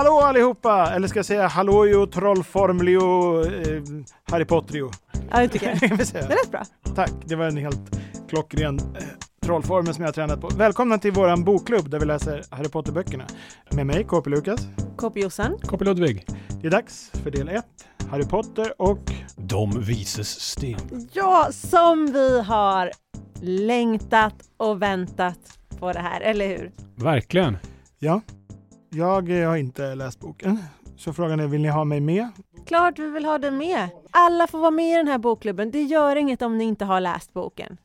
Hallå allihopa! Eller ska jag säga hallåjo, trollformlio, eh, Harry Potterio? Ja, det tycker jag. Det lät bra. Tack, det var en helt klockren eh, trollformel som jag har tränat på. Välkomna till våran bokklubb där vi läser Harry Potter-böckerna. Med mig, KP Lukas. KP Jossan. KP Ludvig. Det är dags för del 1, Harry Potter och De vises sten. Ja, som vi har längtat och väntat på det här, eller hur? Verkligen. ja, jag eh, har inte läst boken. Så frågan är, vill ni ha mig med? Klart vi vill ha den med. Alla får vara med i den här bokklubben. Det gör inget om ni inte har läst boken.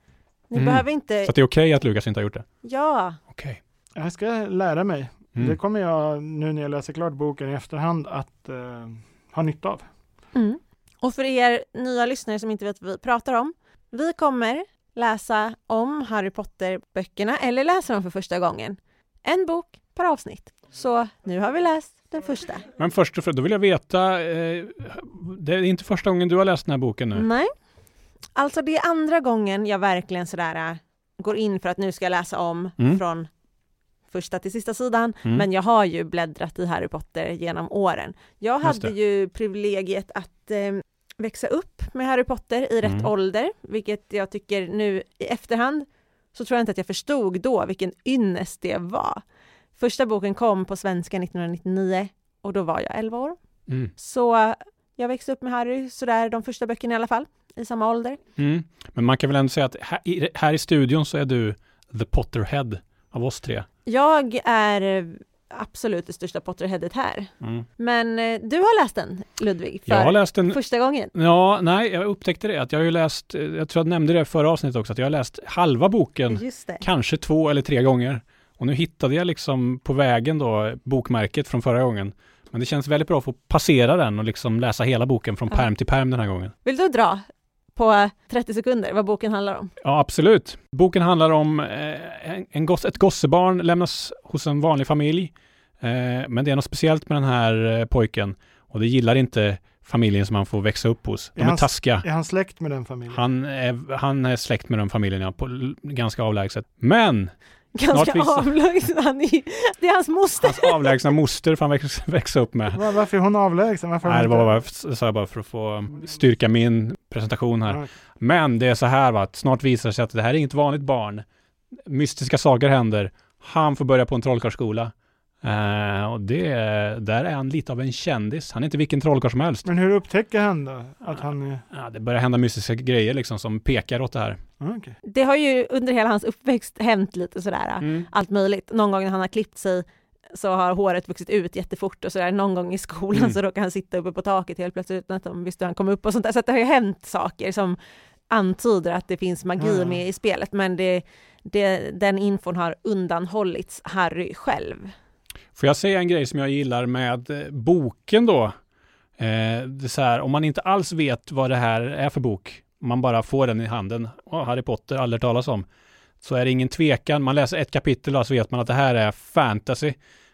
Ni Mm. behöver inte... Så att det är okej att Lukas inte har gjort det? Ja, Okej. Jag ska lära mig. Mm. Det kommer jag, nu när jag läser klart boken i efterhand, att eh, ha nytta av. Mm. Och för er nya lyssnare som inte vet vad vi pratar om. Vi kommer läsa om Harry Potter-böckerna eller läsa dem för första gången. En bok per avsnitt. Så nu har vi läst den första. Men först och främst, då vill jag veta, eh, det är inte första gången du har läst den här boken nu? Nej. Alltså det är andra gången jag verkligen sådär äh, går in för att nu ska jag läsa om Mm. från första till sista sidan. Mm. Men jag har ju bläddrat i Harry Potter genom åren. Jag hade ju privilegiet att eh, växa upp med Harry Potter i rätt Mm. ålder, vilket jag tycker nu i efterhand så tror jag inte att jag förstod då vilken ynnest det var. Första boken kom på svenska 1999 och då var jag 11 år. Mm. Så jag växte upp med Harry, sådär de första böckerna i alla fall, i samma ålder. Mm. Men man kan väl ändå säga att här i, här i studion så är du the Potterhead av oss tre. Jag är eh, absolut det största Potterheadet här. Mm. Men eh, du har läst den, Ludvig, för Jag har läst en första gången. Ja, nej, jag upptäckte det att jag har ju läst, eh, jag tror jag nämnde det förra avsnittet också, att jag har läst halva boken, kanske två eller tre gånger. Och nu hittade jag liksom på vägen då bokmärket från förra gången. Men det känns väldigt bra att få passera den och liksom läsa hela boken från Ja. perm till perm den här gången. Vill du dra på 30 sekunder vad boken handlar om? Ja, absolut. Boken handlar om eh, en, en goss, ett gossebarn lämnas hos en vanlig familj. Eh, men det är något speciellt med den här eh, pojken och det gillar inte familjen som han får växa upp hos. De Är är han- taskiga. Är han släkt med den familjen? Han är, han är släkt med den familjen, ja, på, ganska avlägset. Men Ganska finns det- avlägsen. Han är, det är hans moster. hans avlägsna moster får han växa, växa upp med. Va- Varför är hon avlägsen? Varför Nej, det var bara, bara för att få styrka min presentation här. Men det är så här va, att snart visar det sig att det här är inget vanligt barn. Mystiska saker händer. Han får börja på en trollkarlsskola. Eh, och det, där är han lite av en kändis. Han är inte vilken trollkarl som helst. Men hur upptäcker han då att han är... Ja, det börjar hända mystiska grejer liksom som pekar åt det här. Ah, okej. Det har ju under hela hans uppväxt hänt lite sådär, Mm. allt möjligt. Någon gång när han har klippt sig så har håret vuxit ut jättefort och sådär. Någon gång i skolan Mm. så råkar han sitta uppe på taket helt plötsligt utan att de visste hur han kom upp och sånt där. Så det har ju hänt saker som antyder att det finns magi Ja. med i spelet, men det, det, den infon har undanhållits Harry själv. Får jag säga en grej som jag gillar med eh, boken då? Eh, det är så här, om man inte alls vet vad det här är för bok, man bara får den i handen, oh, Harry Potter, aldrig talas om, så är det ingen tvekan. Man läser ett kapitel då, så vet man att det här är fantasy.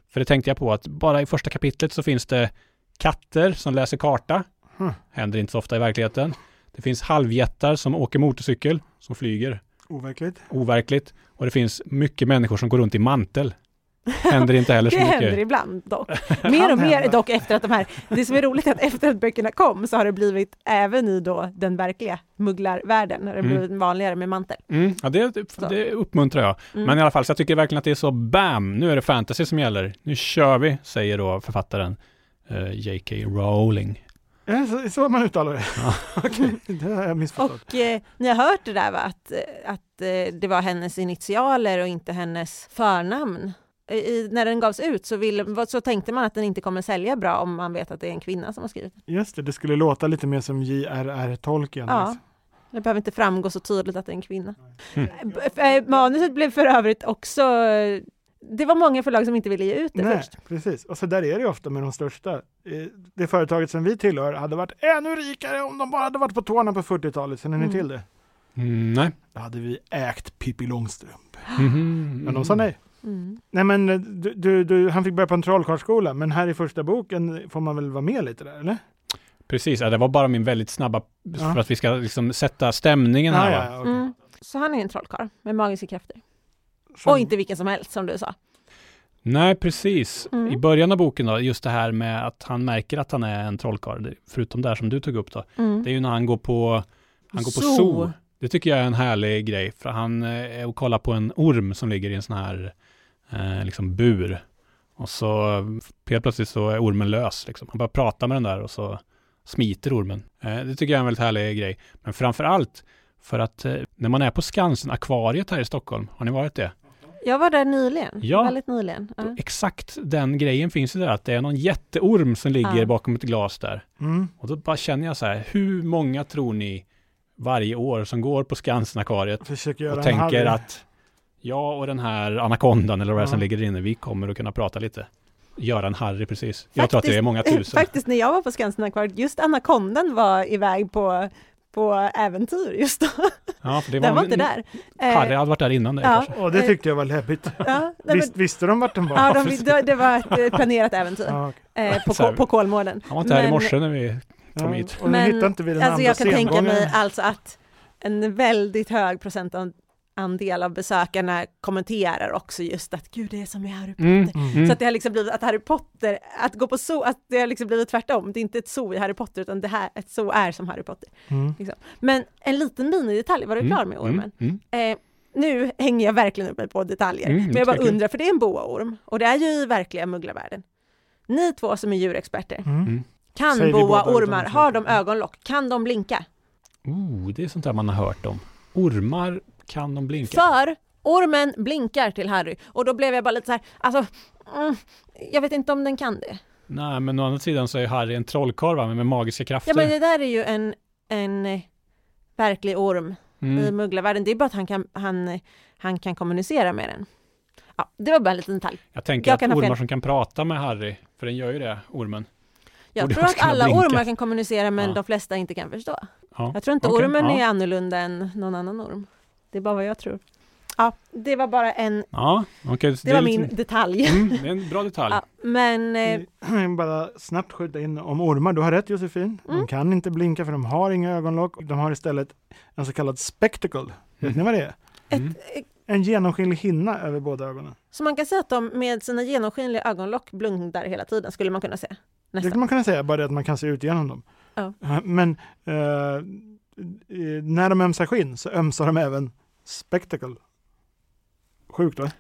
För det tänkte jag på att bara i första kapitlet så finns det katter som läser karta. Hm. Händer inte så ofta i verkligheten. Det finns halvjättar som åker motorcykel, som flyger. Overkligt. Overkligt. Och det finns mycket människor som går runt i mantel. Händer inte heller så Det mycket. händer ibland dock. Mer och mer dock efter att de här, det som är roligt är att efter att böckerna kom så har det blivit även i då den verkliga mugglarvärlden, har det Mm. blivit vanligare med mantel. Mm, ja, det, det uppmuntrar jag. Mm. Men i alla fall, så jag tycker verkligen att det är så BAM! Nu är det fantasy som gäller. Nu kör vi, säger då författaren eh, J.K. Rowling. Det så, så man uttalar det? Ja. Okej, det har jag missförstått. Och eh, ni har hört det där va? Att, eh, att eh, det var hennes initialer och inte hennes förnamn. I, när den gavs ut så, ville, så tänkte man att den inte kommer sälja bra om man vet att det är en kvinna som har skrivit den. Just det, det skulle låta lite mer som J.R.R. Tolkien. Ja. liksom. Det behöver inte framgå så tydligt att det är en kvinna. Mm. Eh, Manuset blev för övrigt också... Det var många förlag som inte ville ge ut det Nej, först. precis. Och så där är det ju ofta med de största. Det företaget som vi tillhör hade varit ännu rikare om de bara hade varit på tårna på 40-talet. Känner ni Mm. till det? Mm, nej. Då hade vi ägt Pippi Långstrump. Mhm. Men de sa nej. Mm. Nej men eh, du, du, du, han fick börja på en trollkarlsskola, men här i första boken får man väl vara med lite där, eller? Precis, ja, det var bara min väldigt snabba, Ja. för att vi ska liksom sätta stämningen här. Ah, ja, okej. Mm. Så han är en trollkarl med magiska krafter. Som- Och inte vilken som helst som du sa. Nej, precis. Mm. I början av boken då, just det här med att han märker att han är en trollkarl, förutom det här som du tog upp då, Mm. det är ju när han går på, han går på Zoo. zoo. Det tycker jag är en härlig grej, för han eh, är och kollar på en orm som ligger i en sån här eh, liksom bur. Och så helt plötsligt så är ormen lös. Liksom. Han börjar prata med den där och så smiter ormen. Eh, det tycker jag är en väldigt härlig grej. Men framför allt för att eh, när man är på Skansen, akvariet här i Stockholm, har ni varit det? Jag var där nyligen, Ja. väldigt nyligen. Ja. Exakt den grejen finns ju där, att det är någon jätteorm som ligger Ja. bakom ett glas där. Mm. Och då bara känner jag så här, hur många tror ni varje år som går på Skansen-akvariet och tänker att jag och den här anakondan eller vad det är som Ja. ligger inne, vi kommer att kunna prata lite. Göra en Harry precis. Jag tror att Faktiskt- det är många tusen. Faktiskt när jag var på Skansen Akvariet, just anakondan var iväg på, på äventyr just då. Ja, för det Den var inte där. Eh, Harry hade varit där innan dig ja. kanske. Och det tyckte jag var läbbigt. Ja, Visst, visste de vart den var? ja de, det, det var ett eh, planerat äventyr Ja, okej. eh, på, på Kolmården. Han var inte här i Men- morse när vi kom Ja, hit. Och Men, hittade inte vid den Alltså andra jag kan tänka mig alltså att en väldigt hög procentandel av besökarna kommenterar också just att gud det är som i Harry Potter. Mm, Mm. mm. Så att det har liksom blivit att Harry Potter, att gå på zoo, att det har liksom blivit tvärtom. Det är inte ett zoo i Harry Potter utan det här, ett zoo är som Harry Potter. Mm. Men en liten minidetalj, var du klar med ormen? Mm, mm. Eh, nu hänger jag verkligen upp mig på detaljer, Mm, men jag bara undrar, för det är en boaorm och det är ju i verkliga mugglarvärlden. Ni två som är djurexperter, Mm. Mm. Kan Säger vi båda boaormar, utan- har de ögonlock, kan de blinka? Oh, det är sånt där man har hört om. Ormar kan de blinka? För ormen blinkar till Harry och då blev jag bara lite så här, alltså, mm, jag vet inte om den kan det. Nej, men å andra sidan så är Harry en trollkarl va, med magiska krafter. Ja men det där är ju en, en eh, verklig orm i mm. mugglarvärlden, det är bara att han kan, han, han kan kommunicera med den. Ja, det var bara en liten detalj. Jag tänker jag att ormar som kan prata med Harry, för den gör ju det, ormen. Jag tror att alla blinka. ormar kan kommunicera men Ja. de flesta inte kan förstå. Ja. Jag tror inte Okej, ormen ja. är annorlunda än någon annan orm. Det är bara vad jag tror. Ja, det var bara en, Ja, okej. så det var är min lite- detalj. Mm, det är en bra detalj. Ja, men eh, Bara snabbt skjuta in om ormar. Du har rätt Josefin. De Mm. kan inte blinka för de har inga ögonlock. De har istället en så kallad spectacle. Vet Mm. ni vad det är? Mm. eh, En genomskinlig hinna över båda ögonen. så man kan säga att de med sina genomskinliga ögonlock blundar hela tiden, skulle man kunna säga. Det Nästan. kan man kunna säga, bara det att man kan se ut genom dem. Ja. Men eh, eh, när de ömsar skinn så ömsar de även spectacle. Sjukt va?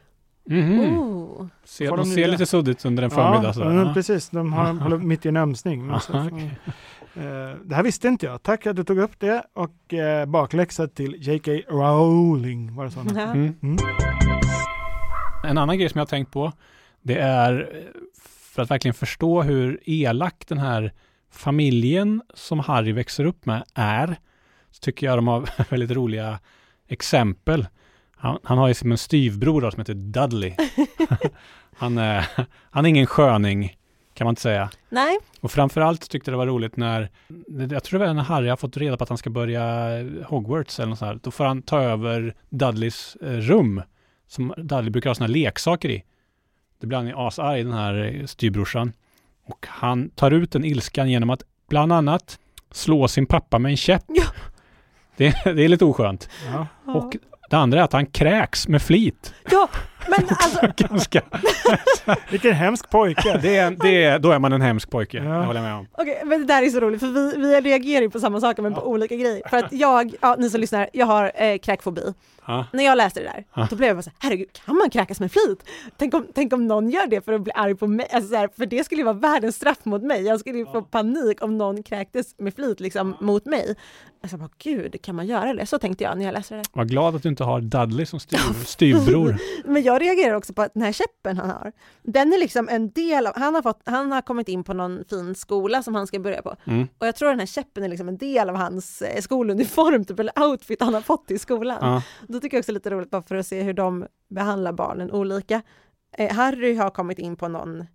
Mhm. Oh. Ser, Får de de ser lite suddigt under en förmiddag. ja, så. ja, Ja. precis. De har håller mitt i en ömsning. Men så- okej. Eh, det här visste inte jag. Tack att du tog upp det och eh, bakläxa till J.K. Rowling. Var det. Mm. Mm. En annan grej som jag har tänkt på, det är eh, för att verkligen förstå hur elak den här familjen som Harry växer upp med är, så tycker jag de har väldigt roliga exempel. Han, han har ju som en styvbror då, som heter Dudley. han, är, han är ingen sköning, kan man inte säga. Nej, Och framförallt tyckte jag det var roligt när, jag tror det var när Harry har fått reda på att han ska börja Hogwarts eller något sånt här. Då får han ta över Dudleys eh, rum, som Dudley brukar ha sina leksaker i. Det blir han ju asarg, den här eh, styvbrorsan. Och han tar ut den ilskan genom att bland annat slå sin pappa med en käpp. Ja. Det, det är lite oskönt. Ja. Och det andra är att han kräks med flit. ja, men alltså, Ganska. Vilken hemsk pojke. Det är, det är, då är man en hemsk pojke, Ja. det håller jag med om. Okej, men det där är så roligt för vi, vi reagerar ju på samma saker men på Ja. olika grejer. För att jag, ja ni som lyssnar, jag har eh, kräkfobi. Ja. När jag läste det där, Ja. då blev jag bara så här, herregud, kan man kräkas med flit? Tänk om, tänk om någon gör det för att bli arg på mig, alltså så här, för det skulle ju vara världens straff mot mig. Jag skulle ju få panik om någon kräktes med flit liksom mot mig. Alltså bara, gud, kan man göra det? Så tänkte jag när jag läste det. Var glad att du inte har Dudley som styv, styvbror. Men jag reagerar också på att den här käppen han har, den är liksom en del av, han har, fått, han har kommit in på någon fin skola som han ska börja på. Mm. Och jag tror den här käppen är liksom en del av hans eh, skoluniform, typ, eller outfit han har fått i skolan. Ja. Då tycker jag också lite roligt bara för att se hur de behandlar barnen olika. Eh, Harry har kommit in på någon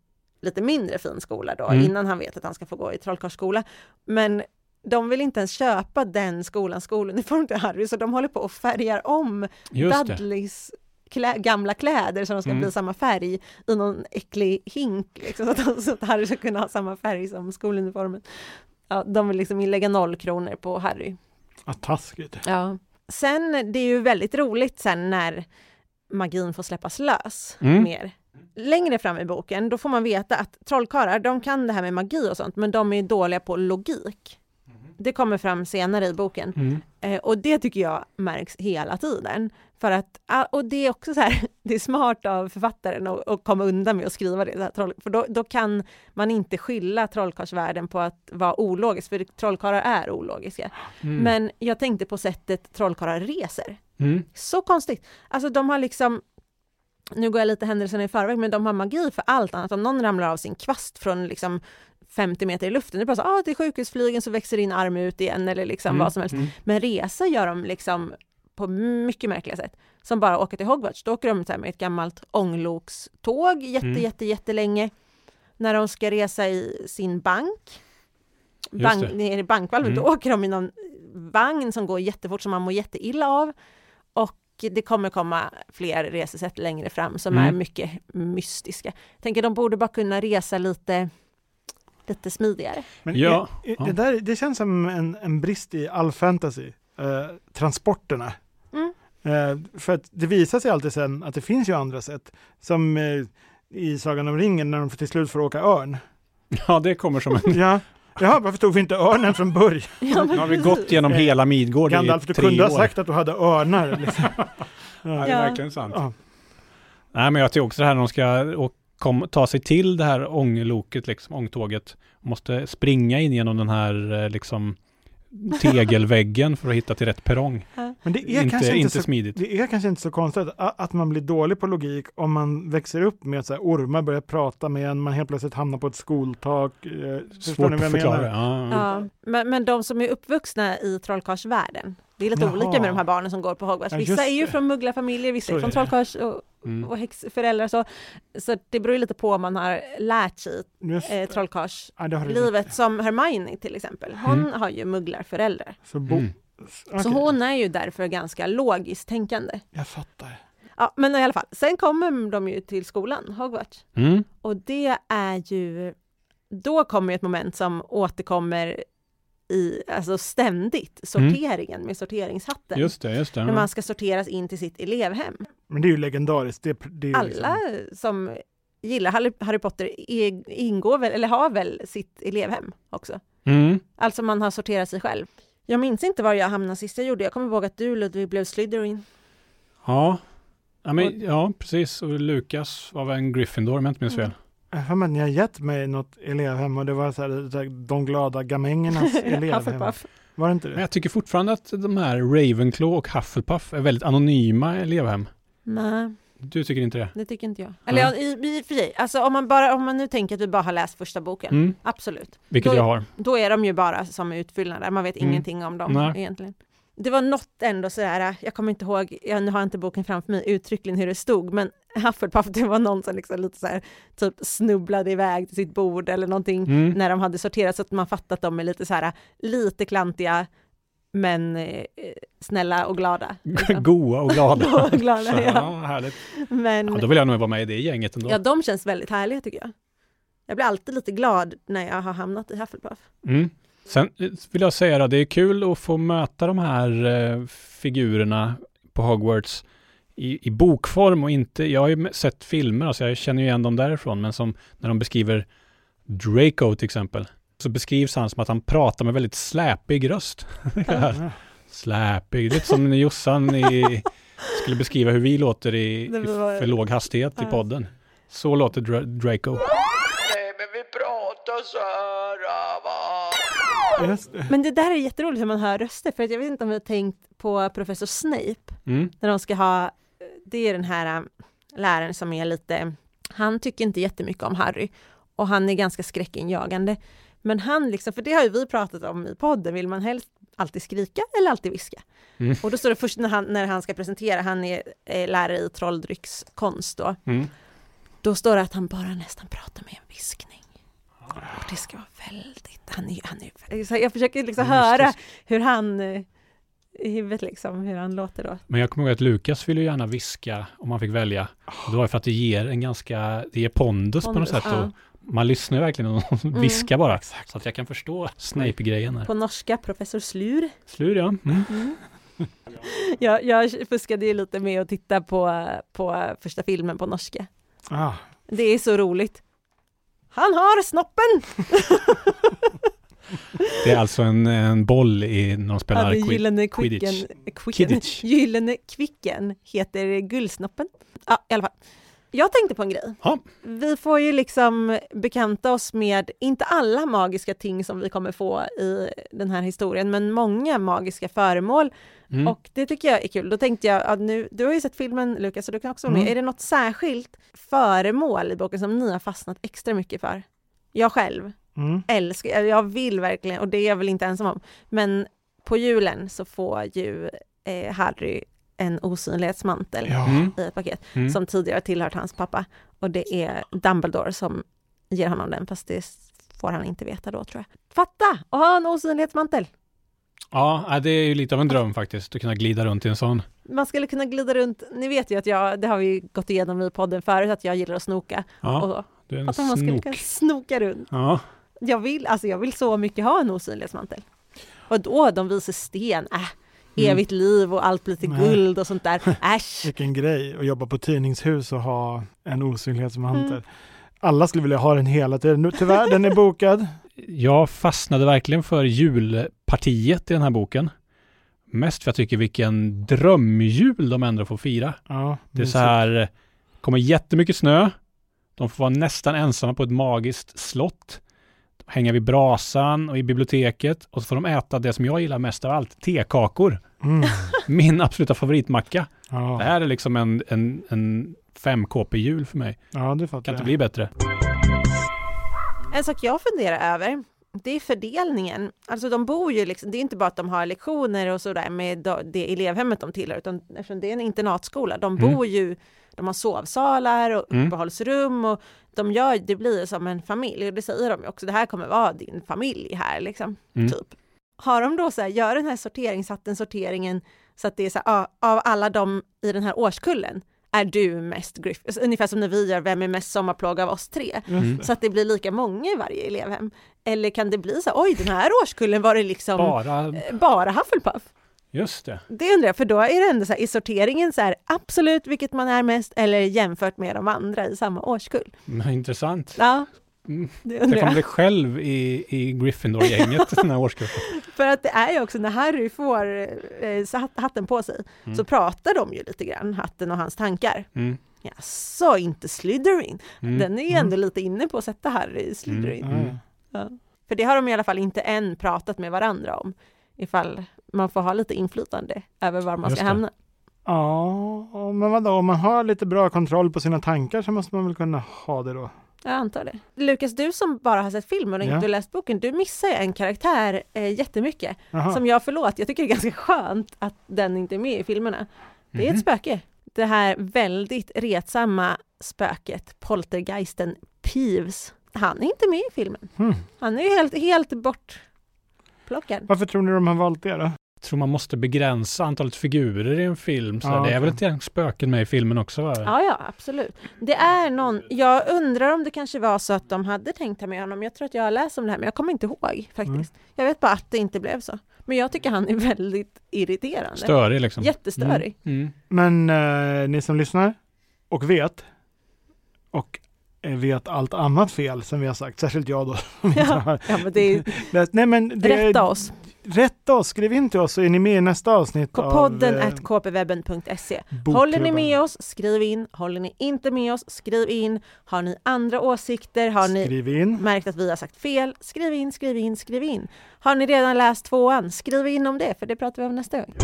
lite mindre fin skola då, Mm. innan han vet att han ska få gå i trollkarlsskola. Men de vill inte ens köpa den skolans skoluniform till Harry, så de håller på och färgar om Just det. Klä, gamla kläder så de ska Mm. bli samma färg i någon äcklig hink, liksom, så, att, så att Harry ska kunna ha samma färg som skoluniformen. Ja, de vill liksom lägga noll kronor på Harry. Ja, taskigt. Ja. Sen, det är ju väldigt roligt sen när magin får släppas lös Mm. mer. längre fram i boken, då får man veta att trollkarlar, de kan det här med magi och sånt, men de är dåliga på logik. Det kommer fram senare i boken. Mm. Eh, och det tycker jag märks hela tiden. För att, ah, och det är också så här, det är smart av författaren att, att komma undan med att skriva det. Här, för då, då kan man inte skylla trollkarlsvärlden på att vara ologisk, för trollkarlar är ologiska. Mm. Men jag tänkte på sättet trollkarlar reser. Mm. Så konstigt. Alltså de har liksom, nu går jag lite händelserna i förväg, men de har magi för allt annat. Om någon ramlar av sin kvast från liksom 50 meter i luften, det är bara så, ah, till sjukhusflygen så växer din arm ut igen eller liksom Mm. vad som helst. Mm. Men resa gör de liksom på mycket märkliga sätt. Som bara åker till Hogwarts, då åker de så här med ett gammalt ånglokståg jätte, Mm. jätte, jättelänge. När de ska resa i sin bank, bank det. ner i bankvalvet, då Mm. åker de i någon vagn som går jättefort som man mår jätteilla av. Och det kommer komma fler resesätt längre fram som Mm. är mycket mystiska. Tänker de borde bara kunna resa lite, lite smidigare. Men Ja, är, är, ja. Det, där, det känns som en, en brist i all fantasy, eh, transporterna. Mm. Eh, för att det visar sig alltid sen att det finns ju andra sätt. Som eh, i Sagan om ringen när de till slut får åka örn. Ja, det kommer som en... Ja, Jaha, varför tog vi inte örnen från början? Ja, Nu har vi precis. gått genom hela Midgård Gandalf, i du tre kunde år. ha sagt att du hade örnar. Liksom. Ja, det är Ja. verkligen sant. Ja. Nej, men jag tycker också det här när de ska kom, ta sig till det här ångloket, liksom, ångtåget. Måste springa in genom den här eh, liksom tegelväggen för att hitta till rätt perrong. Men det är, Inte, kanske inte, inte så, smidigt. det är kanske inte så konstigt att man blir dålig på logik om man växer upp med att så här, ormar börjar prata med en, man helt plötsligt hamnar på ett skoltak. Eh, Svårt att förklara. menar? Ja. Ja, men, men de som är uppvuxna i trollkarlsvärlden, det är lite Jaha. olika med de här barnen som går på Hogwarts. Ja, Vissa är ju från mugglarfamiljer, vissa Så är från trollkarls och, Mm. och häxföräldrar. Så, så det beror ju lite på om man har lärt sig Just, eh, trollkarlslivet, ja, som Hermione till exempel. Hon Mm. har ju mugglarföräldrar. Så bo, Mm. Så okej, hon är ju därför ganska logiskt tänkande. Jag fattar. Ja, men i alla fall, sen kommer de ju till skolan, Hogwarts. Mm. Och det är ju, då kommer ju ett moment som återkommer i, alltså ständigt, sorteringen med sorteringshatten. Just det, just det. När man ska sorteras in till sitt elevhem. Men det är ju legendariskt. Det, det är ju Alla Liksom, som gillar Harry, Potter ingår väl, eller har väl sitt elevhem också. Mm. Alltså man har sorterat sig själv. Jag minns inte var jag hamnade sist jag gjorde. Jag kommer ihåg att du Ludvig blev Slytherin. Ja. Ja, men, ja, precis. Och Lukas var väl en Gryffindor om jag inte minns fel. jag att ni har gett mig något elevhem och det var så här, så här, de glada gamängernas elevhem. Hufflepuff. Var det inte Men det? jag tycker fortfarande att de här Ravenclaw och Hufflepuff är väldigt anonyma elevhem. Nej, Du tycker inte det? det tycker inte jag. Eller ja, i, i och för sig, alltså om man, bara, om man nu tänker att vi bara har läst första boken, Mm. absolut. Vilket Då- jag har. Då är de ju bara som utfyllnader, man vet Mm. ingenting om dem Nej. egentligen. Det var något ändå sådär, jag kommer inte ihåg, jag nu har inte boken framför mig uttryckligen hur det stod, men Hufflepuff, det var någon som liksom lite så här, typ snubblade iväg till sitt bord eller någonting Mm. när de hade sorterat så att man fattat att de är lite så här, lite klantiga, men eh, snälla och glada. liksom. Goa och glada. Goa och glada, Så, ja. ja, härligt. Men Ja, då vill jag nog vara med i det gänget ändå. ja, de känns väldigt härliga tycker jag. Jag blir alltid lite glad när jag har hamnat i Hufflepuff. Mm. Sen eh, vill jag säga att det är kul att få möta de här eh, figurerna på Hogwarts i, i bokform och inte, jag har ju sett filmer, alltså jag känner ju igen dem därifrån, men som när de beskriver Draco till exempel, så beskrivs han som att han pratar med väldigt släpig röst. Ja. släpig, lite som när Jossan i, skulle beskriva hur vi låter i, i för låg hastighet i podden. Så låter Dra- Draco. Nej, men vi pratar så här. Men det där är jätteroligt hur man hör röster, för att jag vet inte om du har tänkt på professor Snape, Mm. när de ska ha, det är den här um, läraren som är lite, han tycker inte jättemycket om Harry, och han är ganska skräckinjagande. Men han liksom, för det har ju vi pratat om i podden, vill man helst alltid skrika eller alltid viska? Mm. Och då står det först när han, när han ska presentera, han är eh, lärare i trolldryckskonst då, Mm. då står det att han bara nästan pratar med en viskning. Och det ska vara väldigt, han är, han är, jag försöker liksom höra hur han eh, i huvudet liksom, hur han låter då. Men jag kommer ihåg att Lukas ville gärna viska om man fick välja. Och det var för att det ger en ganska, det ger pondus, på något Pondus, sätt. ja. Och man lyssnar verkligen och Mm. viskar bara. Så att jag kan förstå Snape-grejen här. På norska, professor Slur. Slur ja. Mm. Jag, jag fuskade ju lite med att titta på, på första filmen på norska. Ah, Det är så roligt. Han har snoppen! Det är alltså en, en boll i när de Ja, spelar quid- gyllene quidditch. Quidditch. gyllene kvicken heter guldsnoppen. Ja, i alla fall. Jag tänkte på en grej. Ja. Vi får ju liksom bekanta oss med, inte alla magiska ting som vi kommer få i den här historien, men många magiska föremål Mm. och det tycker jag är kul. Då tänkte jag, att nu, du har ju sett filmen Lukas, så du kan också vara med. Mm. Är det något särskilt föremål i boken som ni har fastnat extra mycket för? Jag själv Mm. älskar, jag vill verkligen, och det är jag väl inte ensam om, men på julen så får ju eh, Harry en osynlighetsmantel Ja. Mm. i ett paket Mm. som tidigare tillhört hans pappa och det är Dumbledore som ger honom den, fast det får han inte veta då tror jag. Fatta! att ha en osynlighetsmantel! Ja, det är ju lite av en dröm faktiskt, att kunna glida runt i en sån. Man skulle kunna glida runt, ni vet ju att jag, det har vi gått igenom i podden förut, att jag gillar att snoka. Ja, Och du är en att man skulle snok. kunna snoka runt. Ja, Jag vill, alltså jag vill så mycket ha en osynlighetsmantel. Och då de visar sten, äh. Evigt liv och allt blir till Nej. guld och sånt där. Äsch! Vilken grej att jobba på tidningshus och ha en osynlighetsmantel. Mm. Alla skulle vilja ha den hela tiden. Nu, tyvärr, den är bokad. jag fastnade verkligen för julpartiet i den här boken. Mest för jag tycker vilken drömjul de ändå får fira. Ja, Det är så här, kommer jättemycket snö. De får vara nästan ensamma på ett magiskt slott. De hänger vid brasan och i biblioteket och så får de äta det som jag gillar mest av allt, tekakor. Mm. Min absoluta favoritmacka. Det Ja. här är liksom en, en, en 5KP-jul för mig. ja, det fattar Kan inte jag. bli bättre. En sak jag funderar över, det är fördelningen. Alltså de bor ju liksom, det är inte bara att de har lektioner och sådär med det elevhemmet de tillhör, utan eftersom det är en internatskola, de Mm. bor ju, de har sovsalar och Mm. uppehållsrum och de gör, det blir som en familj och det säger de ju också, det här kommer vara din familj här liksom, Mm. typ. Har de då så här, gör den här sorteringshatten, sorteringen, så att det är så här, av alla de i den här årskullen, är du mest Griff? Alltså, Ungefär som när vi gör Vem är mest sommarplåga av oss tre? Mm. det. Så att det blir lika många i varje elevhem? Eller kan det bli så oj den här årskullen var det liksom Bara, eh, bara Hufflepuff? just det. Det undrar jag, för då är det ändå så här, i sorteringen så här, absolut vilket man är mest eller jämfört med de andra i samma årskull. Men, intressant. Ja, Mm. det undrar jag. själv i, i Gryffindor-gänget den här årskursen. För att det är ju också när Harry får eh, hatten på sig Mm. så pratar de ju lite grann, hatten och hans tankar. Mm. Ja, så inte Slytherin. Mm. Den är ju ändå lite inne på att sätta Harry i Slytherin. Mm. Ja. För det har de i alla fall inte än pratat med varandra om, ifall man får ha lite inflytande över var man Just ska det. hamna. Ja, men vadå, om man har lite bra kontroll på sina tankar så måste man väl kunna ha det då. Jag antar det. Lukas, du som bara har sett filmen och Ja. inte läst boken, du missar ju en karaktär eh, jättemycket. Jaha. Som jag, förlåt, jag tycker det är ganska skönt att den inte är med i filmerna. Det är Mhm. ett spöke. Det här väldigt retsamma spöket, poltergeisten Peeves. Han är inte med i filmen. Hmm. Han är ju helt, helt bortplockad. Varför tror ni de har valt det då? Jag tror man måste begränsa antalet figurer i en film. Så Ja, det är väl ett spöken med i filmen också va? Ja, ja, absolut. Det är någon, jag undrar om det kanske var så att de hade tänkt ha med honom. Jag tror att jag har läst om det här, men jag kommer inte ihåg faktiskt. Jag vet bara att det inte blev så. Men jag tycker han är väldigt irriterande. Störig liksom. Jättestörig. Mm. Men eh, ni som lyssnar och vet och eh, vet allt annat fel som vi har sagt, särskilt jag då. Ja, ja men det är. Nej, men det, rätta oss. Rätta oss, skriv in till oss så är ni med i nästa avsnitt På av podden eh, at kpwebben.se. Håller ni med oss, skriv in. Håller ni inte med oss, skriv in. Har ni andra åsikter? Har ni Skriv in. märkt att vi har sagt fel? Skriv in, skriv in, skriv in. Har ni redan läst tvåan? Skriv in om det, för det pratar vi om nästa gång.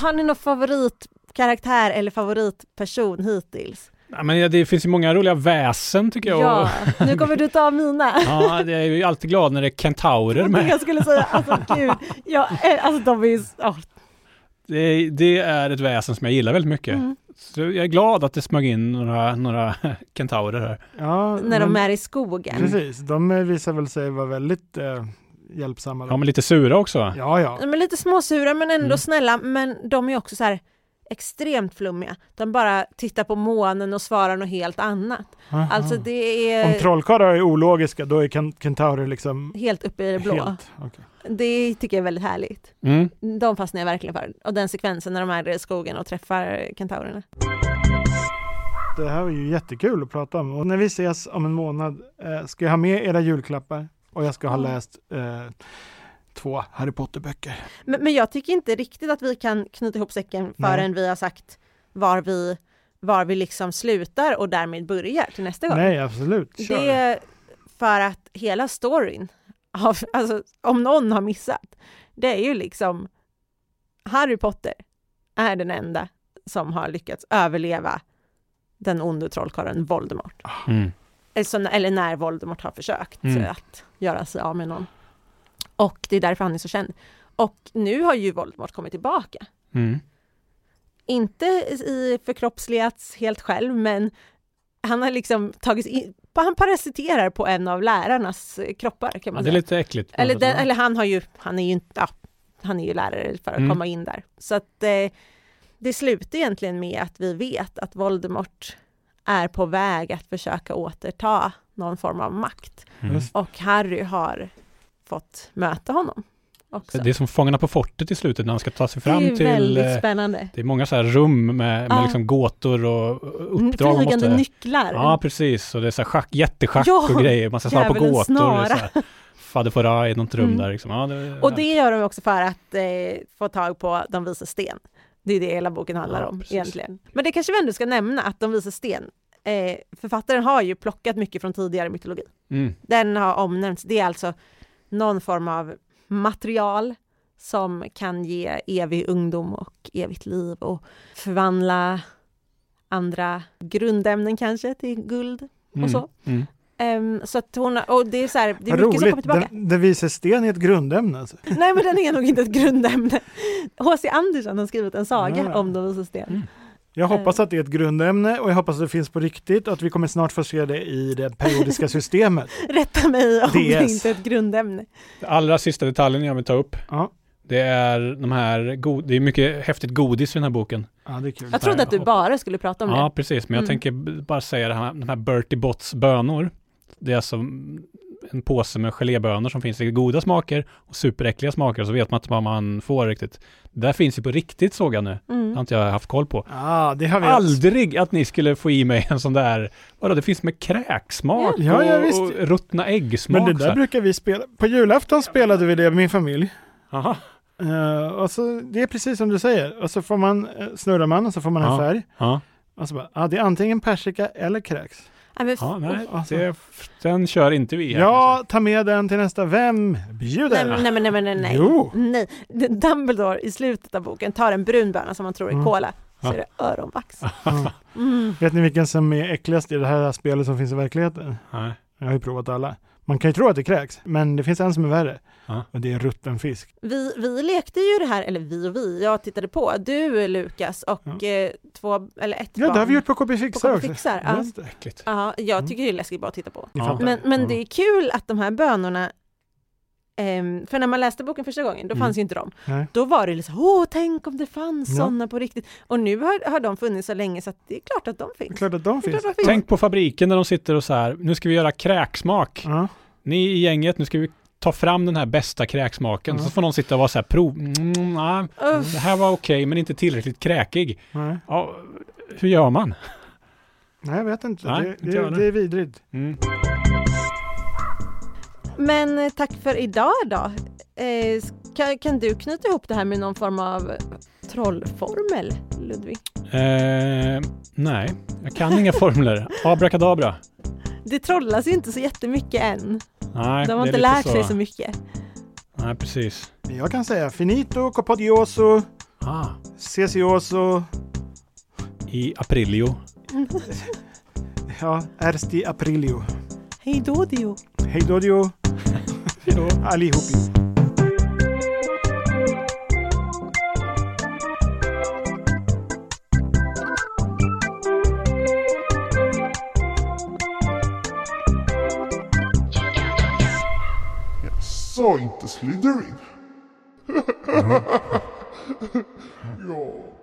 Har ni någon favoritkaraktär eller favoritperson hittills? Ja, men det finns ju många roliga väsen tycker jag. Ja, nu kommer du ta mina. Ja, det är ju alltid glad när det är kentaurer med. jag skulle säga, alltså gud, ja, eh, alltså de är ju, oh, Det är, det är ett väsen som jag gillar väldigt mycket. mm. Så jag är glad att det smög in några, några kentaurer här. Ja, när de är i skogen. Precis, de visar väl sig vara väldigt eh, hjälpsamma. då. Ja, men lite sura också. ja, ja. De är lite småsura men ändå Mm. snälla, men de är också så här extremt flummiga. De bara tittar på månen och svarar något helt annat. Aha. Alltså det är Om trollkarlar är ologiska, då är ken- kentaurer liksom helt uppe i det blå. helt... okej. Det tycker jag är väldigt härligt. Mm. De fastnar jag verkligen för. Och den sekvensen när de är i skogen och träffar kentaurerna. det här var ju jättekul att prata om. Och när vi ses om en månad eh, ska jag ha med era julklappar och jag ska ha läst eh, två Harry Potter-böcker. Men, men jag tycker inte riktigt att vi kan knyta ihop säcken Nej. förrän vi har sagt var vi, var vi liksom slutar och därmed börjar till nästa gång. Nej, absolut. Kör. Det är för att hela storyn, av, alltså om någon har missat, det är ju liksom Harry Potter är den enda som har lyckats överleva den onde trollkarlen Voldemort. Mm. Eller, så, eller när Voldemort har försökt Mm. att göra sig av med någon. Och det är därför han är så känd. Och nu har ju Voldemort kommit tillbaka. Mm. Inte i förkroppsligats helt själv, men han har liksom tagit in, han parasiterar på en av lärarnas kroppar kan Ja, man det är säga. lite äckligt. Eller, den, eller han har ju, han är ju inte, ja, han är ju lärare för att Mm. komma in där. Så att eh, det slutar egentligen med att vi vet att Voldemort är på väg att försöka återta någon form av makt. Mm. Och Harry har fått möta honom också. Det är som Fångarna på fortet i slutet när han ska ta sig fram det är ju till... väldigt eh, spännande. Det är många så här rum med, med Ja. liksom gåtor och uppdrag. man Flygande måste- nycklar. Ja, precis. Och det är så här schack, jätteschack Ja, och grejer. Man ska svara på gåtor. snara. Fader Fouras i något rum Mm. där liksom. Ja, det, Och det gör de också för att eh, få tag på De vises sten. Det är det hela boken handlar Ja, om precis. egentligen. Men det kanske vi ändå ska nämna att De vises sten, eh, författaren har ju plockat mycket från tidigare mytologi. Mm. Den har omnämnts, det är alltså någon form av material som kan ge evig ungdom och evigt liv och förvandla andra grundämnen kanske till guld Mm. och så. Mm. Ehm, så att hon, och det är så här, det är Vad mycket som kommer roligt. tillbaka. Den, den visar sten är ett grundämne. Alltså. Nej, men den är nog inte ett grundämne. H.C. Andersen har skrivit en saga Ja. om de vises sten. Mm. Jag hoppas Eh. att det är ett grundämne och jag hoppas att det finns på riktigt och att vi kommer snart få se det i det periodiska systemet. Rätta mig om det DS. inte är ett grundämne. Det allra sista detaljen jag vill ta upp. Ja, Det är de här, god, det är mycket häftigt godis i den här boken. ja det är kul. Jag trodde att du bara skulle prata om Ja, det. precis. Men jag Mm. tänker bara säga det här, de här Bertie Botts bönor. Det är alltså en påse med gelébönor som finns i goda smaker och superäckliga smaker. Så vet man inte vad man får riktigt. Det där finns ju på riktigt såg jag nu. Det har Mm. inte jag haft koll på. Ja, det har vi. Aldrig att ni skulle få i mig en sån där, vadå, det finns med kräksmak Ja, ja, och, visst. och ruttna äggsmak. Men det där brukar vi spela. På julafton spelade vi det med min familj. Aha. Eh, och så, det är precis som du säger. Och så får man, uh, snurrar man och så får man en Ja. färg. Ja, Och så bara, ja, det är antingen persika eller kräks. Ja nej, Alltså. det, den kör inte vi här, Ja, ta med den till nästa. Vem bjuder? nej, nej, nej, nej, nej. Jo. nej. Dumbledore i slutet av boken tar en brun böna som man tror är Mm. cola, så är det öronvax. Mm. Vet ni vilken som är äckligast i det här spelet som finns i verkligheten? Nej. Jag har ju provat alla. Man kan ju tro att det kräks, men det finns en som är värre. Ja. Och det är rutten fisk. Vi, vi lekte ju det här, eller vi och vi, jag tittade på, du Lukas och Ja. eh, två, eller ett Ja, barn. det har vi gjort på KP Fixar KP också. Fixar, ja. Det. Äckligt. Ja, jag Mm. tycker det är läskigt bara att titta på. Ja. Men, men det är kul att de här bönorna, ehm, för när man läste boken första gången, då Mm. fanns ju inte de. Nej. Då var det liksom, åh, tänk om det fanns Ja. sådana på riktigt. Och nu har, har de funnits så länge så att det är klart att de finns. klart att de finns. klart att de finns. Tänk på fabriken när de sitter och så här, nu ska vi göra kräksmak. Ja. Ni i gänget, nu ska vi ta fram den här bästa kräksmaken. Ja. Så får någon sitta och vara så här, prov, mm, Uff. det här var okej men inte tillräckligt kräkig. Nej. Ja, hur gör man? Nej, jag vet inte. Nej, det, inte det, det är vidrigt. Mm. Men eh, tack för idag då. Eh, kan, kan du knyta ihop det här med någon form av trollformel, Ludvig? Eh, nej, jag kan inga formler. Abrakadabra. Det trollas ju inte så jättemycket än. Nej, De har det inte lärt sig så mycket. Nej, precis. Jag kan säga finito, copodioso, Ah, cecioso, I aprilio. ja, ersti aprilio. Hej då Dio. Hej då, Dio. Hejdå. allihopi. Sa inte Slytherin? ja.